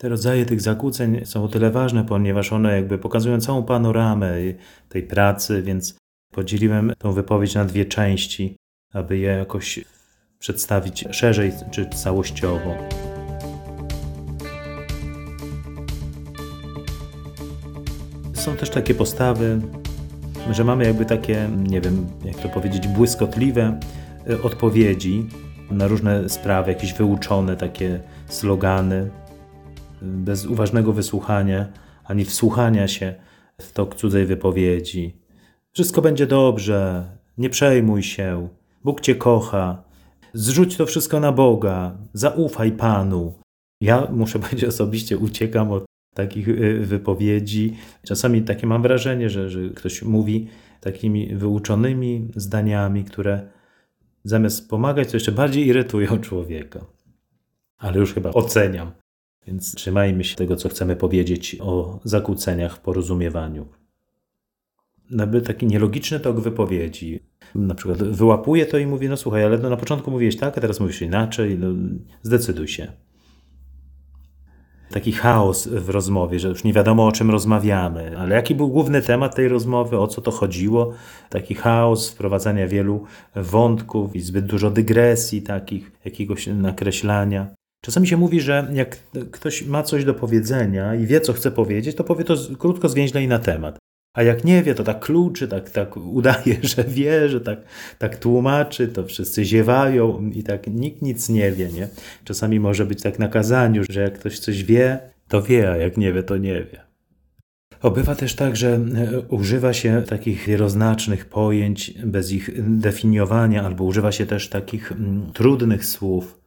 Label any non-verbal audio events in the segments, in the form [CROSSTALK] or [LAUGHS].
Te rodzaje tych zakłóceń są o tyle ważne, ponieważ one jakby pokazują całą panoramę tej pracy, więc podzieliłem tą wypowiedź na dwie części, aby je jakoś przedstawić szerzej czy całościowo. Są też takie postawy, że mamy jakby takie, nie wiem, jak to powiedzieć, błyskotliwe e, odpowiedzi na różne sprawy, jakieś wyuczone takie slogany, bez uważnego wysłuchania ani wsłuchania się w tok cudzej wypowiedzi. Wszystko będzie dobrze, nie przejmuj się, Bóg cię kocha, zrzuć to wszystko na Boga, zaufaj Panu. Ja muszę [LAUGHS] powiedzieć osobiście, uciekam od takich y, wypowiedzi. Czasami takie mam wrażenie, że, że ktoś mówi takimi wyuczonymi zdaniami, które zamiast pomagać, to jeszcze bardziej irytują człowieka. Ale już chyba oceniam. Więc trzymajmy się tego, co chcemy powiedzieć o zakłóceniach w porozumiewaniu. Nawet taki nielogiczny tok wypowiedzi. Na przykład wyłapuje to i mówi, no słuchaj, ale no na początku mówiłeś tak, a teraz mówisz inaczej, no zdecyduj się taki chaos w rozmowie, że już nie wiadomo o czym rozmawiamy. Ale jaki był główny temat tej rozmowy, o co to chodziło? Taki chaos wprowadzania wielu wątków i zbyt dużo dygresji takich, jakiegoś nakreślania. Czasami się mówi, że jak ktoś ma coś do powiedzenia i wie, co chce powiedzieć, to powie to krótko, zwięźle i na temat. A jak nie wie, to tak kluczy, tak, tak udaje, [LAUGHS] że wie, że tak, tak tłumaczy, to wszyscy ziewają i tak nikt nic nie wie, nie? Czasami może być tak na kazaniu, że jak ktoś coś wie, to wie, a jak nie wie, to nie wie. Obywa też tak, że e, używa się takich wieloznacznych pojęć bez ich definiowania, albo używa się też takich mm, trudnych słów.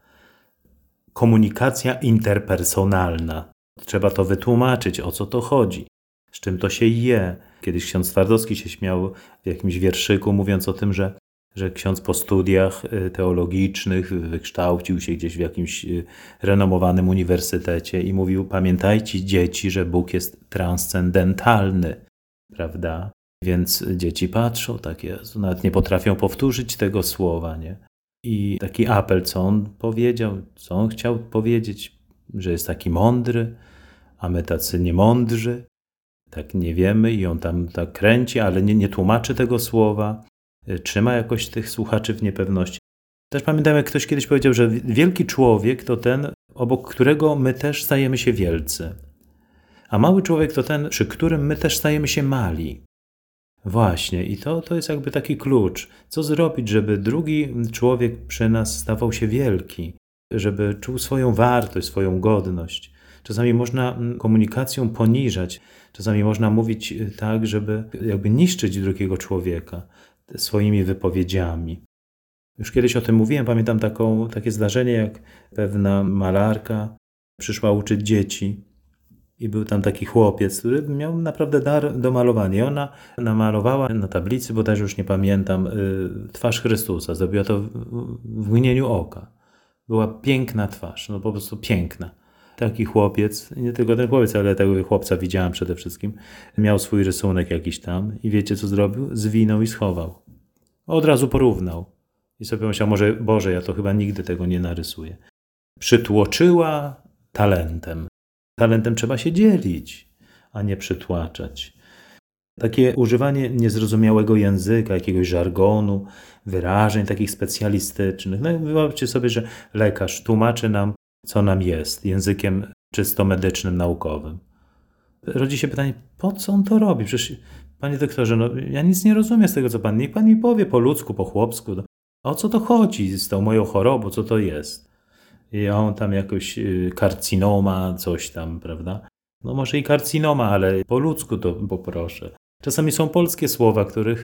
Komunikacja interpersonalna. Trzeba to wytłumaczyć, o co to chodzi, z czym to się je Kiedyś ksiądz Twardowski się śmiał w jakimś wierszyku, mówiąc o tym, że, że ksiądz po studiach y, teologicznych wykształcił się gdzieś w jakimś y, renomowanym uniwersytecie i mówił: Pamiętajcie, dzieci, że Bóg jest transcendentalny, prawda? Więc dzieci patrzą, tak jest, nawet nie potrafią powtórzyć tego słowa, nie? I taki apel, co on powiedział, co on chciał powiedzieć, że jest taki mądry, a my tacy niemądrzy tak nie wiemy i on tam tak kręci, ale nie, nie tłumaczy tego słowa, y, trzyma jakoś tych słuchaczy w niepewności. Też pamiętam, jak ktoś kiedyś powiedział, że wielki człowiek to ten, obok którego my też stajemy się wielcy. A mały człowiek to ten, przy którym my też stajemy się mali. Właśnie, i to, to jest jakby taki klucz. Co zrobić, żeby drugi człowiek przy nas stawał się wielki, żeby czuł swoją wartość, swoją godność. Czasami można mm, komunikacją poniżać, czasami można mówić y, tak, żeby jakby niszczyć drugiego człowieka swoimi wypowiedziami. Już kiedyś o tym mówiłem, pamiętam taką, takie zdarzenie, jak pewna malarka przyszła uczyć dzieci i był tam taki chłopiec, który miał naprawdę dar do malowania. I ona namalowała na tablicy, bo też już nie pamiętam, y, twarz Chrystusa. Zrobiła to w mgnieniu oka. Była piękna twarz, no po prostu piękna taki chłopiec, nie tylko ten chłopiec, ale tego chłopca widziałem przede wszystkim, miał swój rysunek jakiś tam i wiecie co zrobił? Zwinął i schował. Od razu porównał. I sobie myślał, może Boże, ja to chyba nigdy tego nie narysuję. Przytłoczyła talentem. Talentem trzeba się dzielić, a nie przytłaczać. Takie używanie niezrozumiałego języka, jakiegoś żargonu, wyrażeń takich specjalistycznych. No sobie, że lekarz tłumaczy nam co nam jest, językiem czysto medycznym, naukowym. Rodzi się pytanie, po co on to robi? Przecież, panie doktorze, no, ja nic nie rozumiem z tego, co pan. Niech pan mi powie po ludzku, po chłopsku. No, o co to chodzi z tą moją chorobą, co to jest? I on tam jakoś y, karcinoma, coś tam, prawda? No może i karcinoma, ale po ludzku to poproszę. Czasami są polskie słowa, których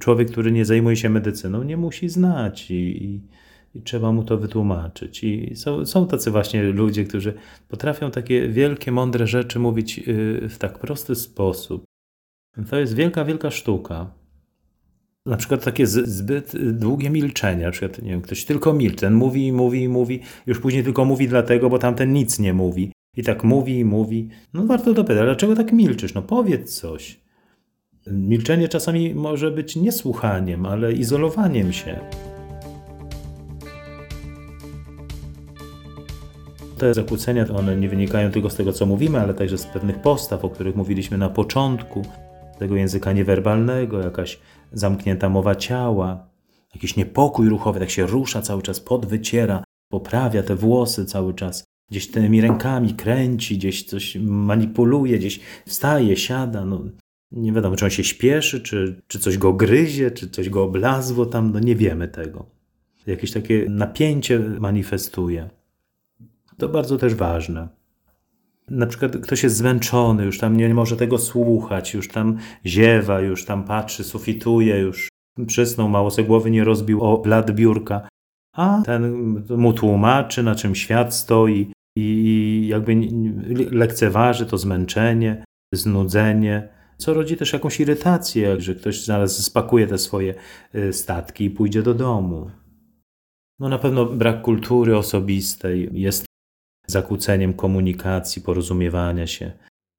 człowiek, który nie zajmuje się medycyną, nie musi znać i, i i trzeba mu to wytłumaczyć. I są, są tacy właśnie ludzie, którzy potrafią takie wielkie, mądre rzeczy mówić y, w tak prosty sposób. To jest wielka, wielka sztuka. Na przykład takie zbyt długie milczenie, na przykład nie wiem, ktoś tylko milczy, ten mówi i mówi i mówi, już później tylko mówi dlatego, bo tamten nic nie mówi. I tak mówi i mówi. No warto dopytać, dlaczego tak milczysz? No powiedz coś. Milczenie czasami może być niesłuchaniem, ale izolowaniem się. te zakłócenia, one nie wynikają tylko z tego, co mówimy, ale także z pewnych postaw, o których mówiliśmy na początku, tego języka niewerbalnego, jakaś zamknięta mowa ciała, jakiś niepokój ruchowy, tak się rusza cały czas, podwyciera, poprawia te włosy cały czas, gdzieś tymi rękami kręci, gdzieś coś manipuluje, gdzieś wstaje, siada, no nie wiadomo, czy on się śpieszy, czy, czy coś go gryzie, czy coś go oblazło tam, no nie wiemy tego. Jakieś takie napięcie manifestuje. To bardzo też ważne. Na przykład ktoś jest zmęczony, już tam nie może tego słuchać, już tam ziewa, już tam patrzy, sufituje, już przysnął, mało sobie głowy nie rozbił o blat biurka, a ten mu tłumaczy, na czym świat stoi i jakby lekceważy to zmęczenie, znudzenie, co rodzi też jakąś irytację, że ktoś zaraz spakuje te swoje y, statki i pójdzie do domu. No na pewno brak kultury osobistej jest zakłóceniem komunikacji, porozumiewania się.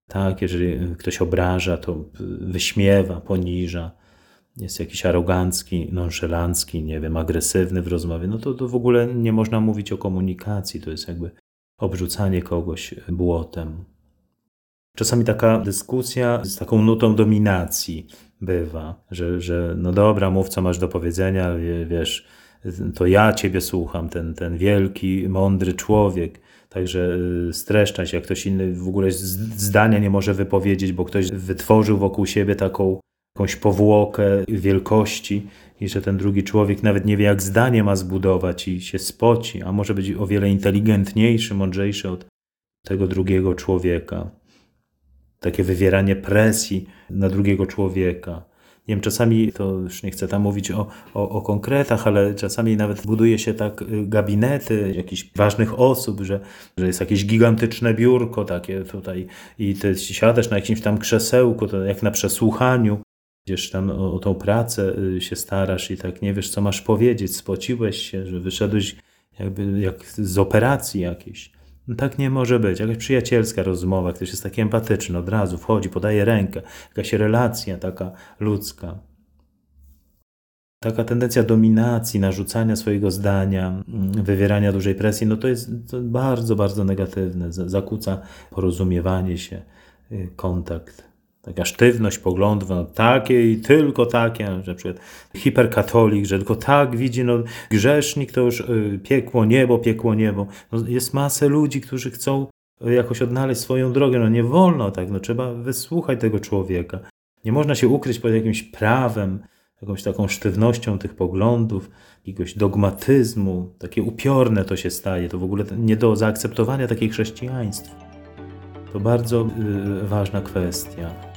Tak, jeżeli ktoś obraża, to wyśmiewa, poniża, jest jakiś arogancki, nonszalancki, nie wiem, agresywny w rozmowie, no to, to w ogóle nie można mówić o komunikacji, to jest jakby obrzucanie kogoś błotem. Czasami taka dyskusja z taką nutą dominacji bywa, że, że no dobra, mów co masz do powiedzenia, wiesz, to ja ciebie słucham, ten, ten wielki, mądry człowiek. Także y, streszczaj się, jak ktoś inny w ogóle zdania nie może wypowiedzieć, bo ktoś wytworzył wokół siebie taką jakąś powłokę wielkości i że ten drugi człowiek nawet nie wie, jak zdanie ma zbudować i się spoci, a może być o wiele inteligentniejszy, mądrzejszy od tego drugiego człowieka. Takie wywieranie presji na drugiego człowieka. Nie wiem, czasami to już nie chcę tam mówić o, o, o, konkretach, ale czasami nawet buduje się tak y, gabinety jakichś ważnych osób, że, że jest jakieś gigantyczne biurko takie tutaj i ty siadasz na jakimś tam krzesełku, to jak na przesłuchaniu, gdzieś tam o, o tą pracę y, się starasz i tak nie wiesz, co masz powiedzieć, spociłeś się, że wyszedłeś jakby jak z operacji jakiejś. No tak nie może być. Jakaś przyjacielska rozmowa, ktoś jest taki empatyczny, od razu wchodzi, podaje rękę, jakaś relacja taka ludzka. Taka tendencja dominacji, narzucania swojego zdania, mm, wywierania dużej presji, no to jest bardzo, bardzo negatywne. Zakłóca porozumiewanie się, y, kontakt taka sztywność poglądów, no takie i tylko takie, na przykład hiperkatolik, że tylko tak widzi, no grzesznik to już y, piekło niebo, piekło niebo. No, jest masę ludzi, którzy chcą jakoś odnaleźć swoją drogę, no nie wolno tak, no trzeba wysłuchać tego człowieka. Nie można się ukryć pod jakimś prawem, jakąś taką sztywnością tych poglądów, jakiegoś dogmatyzmu, takie upiorne to się staje, to w ogóle nie do zaakceptowania takie chrześcijaństwo. To bardzo y, ważna kwestia.